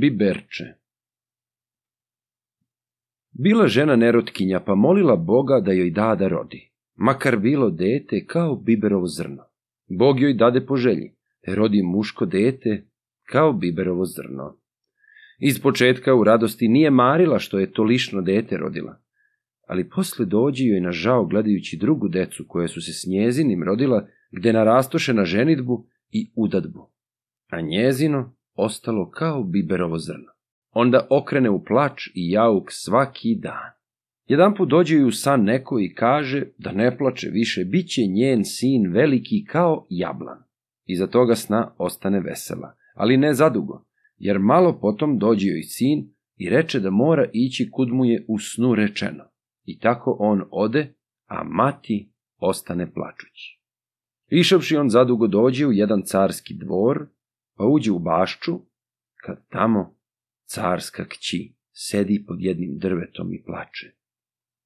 Biberče Bila žena nerotkinja, pa molila Boga da joj da da rodi, makar bilo dete kao biberovo zrno. Bog joj dade po želji, te rodi muško dete kao biberovo zrno. Iz početka u radosti nije marila što je to lišno dete rodila, ali posle dođi joj na žao gledajući drugu decu koje su se s njezinim rodila, gde narastoše na ženitbu i udadbu, a njezino ostalo kao biberovo zrno. Onda okrene u plač i jauk svaki dan. Jedan put dođe joj u san neko i kaže da ne plače više, bit će njen sin veliki kao jablan. Iza toga sna ostane vesela, ali ne zadugo, jer malo potom dođe joj sin i reče da mora ići kud mu je u snu rečeno. I tako on ode, a mati ostane plačući. Išavši on zadugo dođe u jedan carski dvor, pa uđe u bašču, kad tamo carska kći sedi pod jednim drvetom i plače.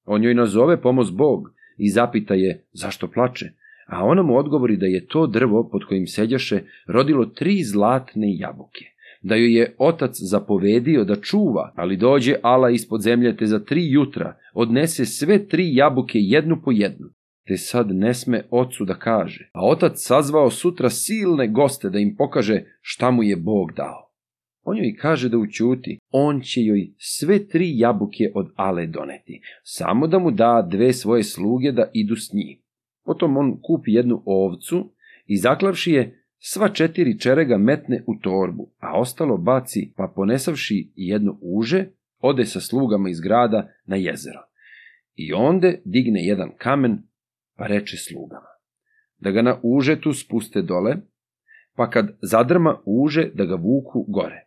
On joj nazove pomoz Bog i zapita je zašto plače, a ona mu odgovori da je to drvo pod kojim sedjaše rodilo tri zlatne jabuke, da joj je otac zapovedio da čuva, ali dođe Ala ispod zemlje te za tri jutra odnese sve tri jabuke jednu po jednu, te sad ne sme ocu da kaže, a otac sazvao sutra silne goste da im pokaže šta mu je Bog dao. On joj kaže da učuti, on će joj sve tri jabuke od Ale doneti, samo da mu da dve svoje sluge da idu s njim. Potom on kupi jednu ovcu i zaklavši je, sva četiri čerega metne u torbu, a ostalo baci, pa ponesavši jedno uže, ode sa slugama iz grada na jezero. I onde digne jedan kamen, pa reče slugama. Da ga na užetu spuste dole, pa kad zadrma uže da ga vuku gore.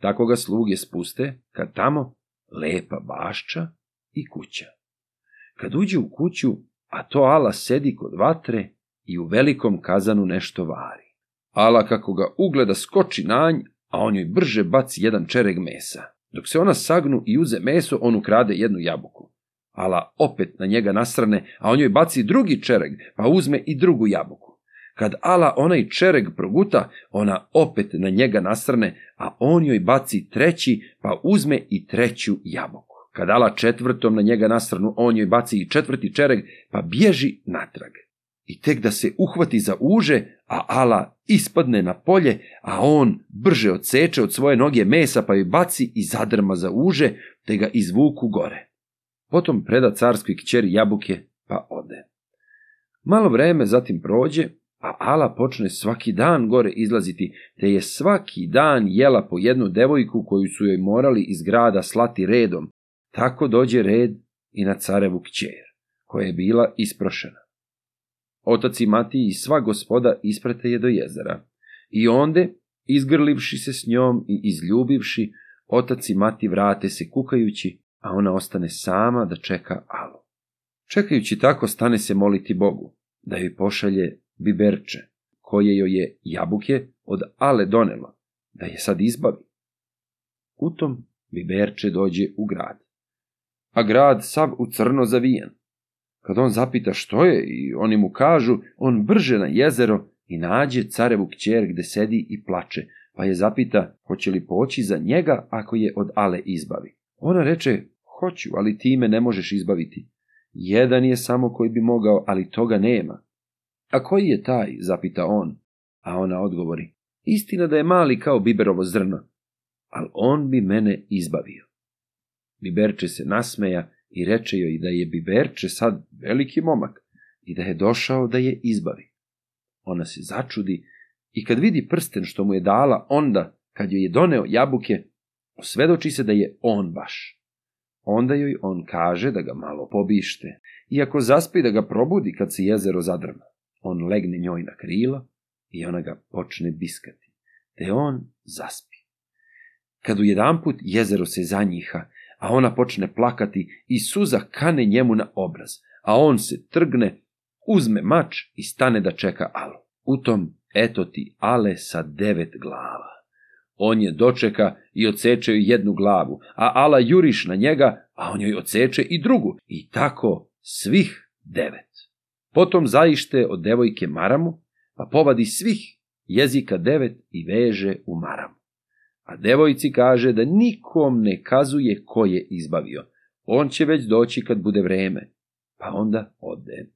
Tako ga sluge spuste, kad tamo lepa bašča i kuća. Kad uđe u kuću, a to Ala sedi kod vatre i u velikom kazanu nešto vari. Ala kako ga ugleda skoči na nj, a on joj brže baci jedan čereg mesa. Dok se ona sagnu i uze meso, on ukrade jednu jabuku. Ala opet na njega nasrane, a on joj baci drugi čereg, pa uzme i drugu jabuku. Kad Ala onaj čereg proguta, ona opet na njega nasrne, a on joj baci treći, pa uzme i treću jabuku. Kad Ala četvrtom na njega nasrnu, on joj baci i četvrti čereg, pa bježi natrag. I tek da se uhvati za uže, a Ala ispadne na polje, a on brže odseče od svoje noge mesa, pa joj baci i zadrma za uže, te ga izvuku gore. Potom preda carskoj kćeri jabuke, pa ode. Malo vreme zatim prođe, a Ala počne svaki dan gore izlaziti, te je svaki dan jela po jednu devojku koju su joj morali iz grada slati redom. Tako dođe red i na carevu kćer, koja je bila isprošena. Otac i mati i sva gospoda isprete je do jezera. I onde, izgrlivši se s njom i izljubivši, otac i mati vrate se kukajući, a ona ostane sama da čeka Alu. Čekajući tako stane se moliti Bogu, da joj pošalje biberče, koje joj je jabuke od ale donelo, da je sad izbavi. U tom biberče dođe u grad. A grad sav u crno zavijen. Kad on zapita što je i oni mu kažu, on brže na jezero i nađe carevu kćer gde sedi i plače, pa je zapita hoće li poći za njega ako je od ale izbavi. Ona reče, hoću, ali ti me ne možeš izbaviti. Jedan je samo koji bi mogao, ali toga nema. A koji je taj, zapita on, a ona odgovori, istina da je mali kao biberovo zrno, ali on bi mene izbavio. Biberče se nasmeja i reče joj da je Biberče sad veliki momak i da je došao da je izbavi. Ona se začudi i kad vidi prsten što mu je dala, onda, kad joj je doneo jabuke, osvedoči se da je on baš. Onda joj on kaže da ga malo pobište, iako zaspi da ga probudi kad se jezero zadrma. On legne njoj na krilo i ona ga počne biskati, te on zaspi. Kad u jedan put jezero se zanjiha, a ona počne plakati i suza kane njemu na obraz, a on se trgne, uzme mač i stane da čeka Alu. U tom eto ti Ale sa devet glava. On je dočeka i odseče jednu glavu, a Ala juriš na njega, a on joj odseče i drugu, i tako svih devet. Potom zaište od devojke maramu, pa povadi svih jezika devet i veže u maramu. a devojci kaže da nikom ne kazuje ko je izbavio. On će već doći kad bude vreme, pa onda ode.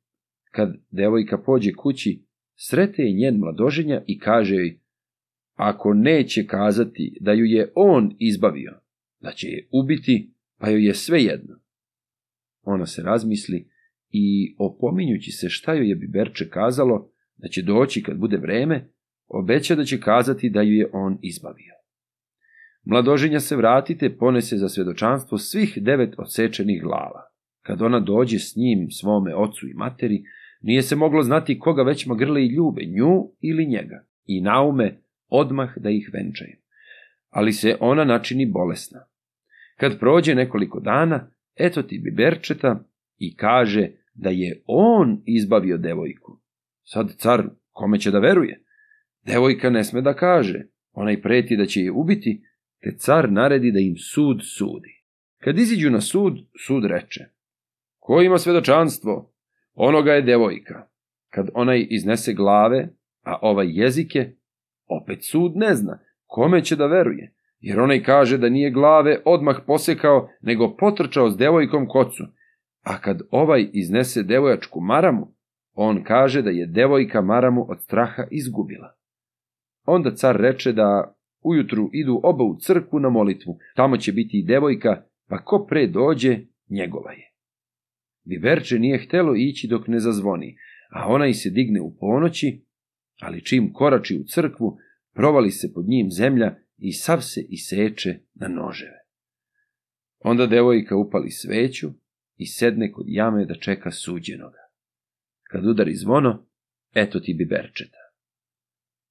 Kad devojka pođe kući, srete je njen mladoženja i kaže joj, ako neće kazati da ju je on izbavio, da će je ubiti, pa joj je sve jedno. Ona se razmisli i opominjući se šta joj je Biberče kazalo, da će doći kad bude vreme, obeća da će kazati da ju je on izbavio. Mladoženja se vratite, ponese za svedočanstvo svih devet odsečenih glava. Kad ona dođe s njim, svome ocu i materi, nije se moglo znati koga već magrle i ljube, nju ili njega, i naume odmah da ih venčaju. Ali se ona načini bolesna. Kad prođe nekoliko dana, eto ti biberčeta i kaže da je on izbavio devojku. Sad car kome će da veruje? Devojka ne sme da kaže, onaj preti da će je ubiti, te car naredi da im sud sudi. Kad iziđu na sud, sud reče, ko ima svedočanstvo? Onoga je devojka. Kad onaj iznese glave, a ovaj jezike, opet sud ne zna, kome će da veruje, jer onaj kaže da nije glave odmah posekao, nego potrčao s devojkom kocu, a kad ovaj iznese devojačku maramu, on kaže da je devojka maramu od straha izgubila. Onda car reče da ujutru idu oba u crkvu na molitvu, tamo će biti i devojka, pa ko pre dođe, njegova je. Viverče nije htelo ići dok ne zazvoni, a ona i se digne u ponoći, ali čim korači u crkvu, provali se pod njim zemlja i sav se iseče na noževe. Onda devojka upali sveću i sedne kod jame da čeka suđenoga. Kad udari zvono, eto ti biberčeta.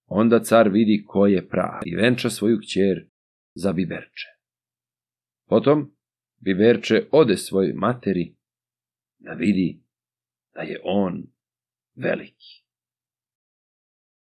Onda car vidi ko je prav i venča svoju kćer za biberče. Potom biberče ode svojoj materi da vidi da je on veliki.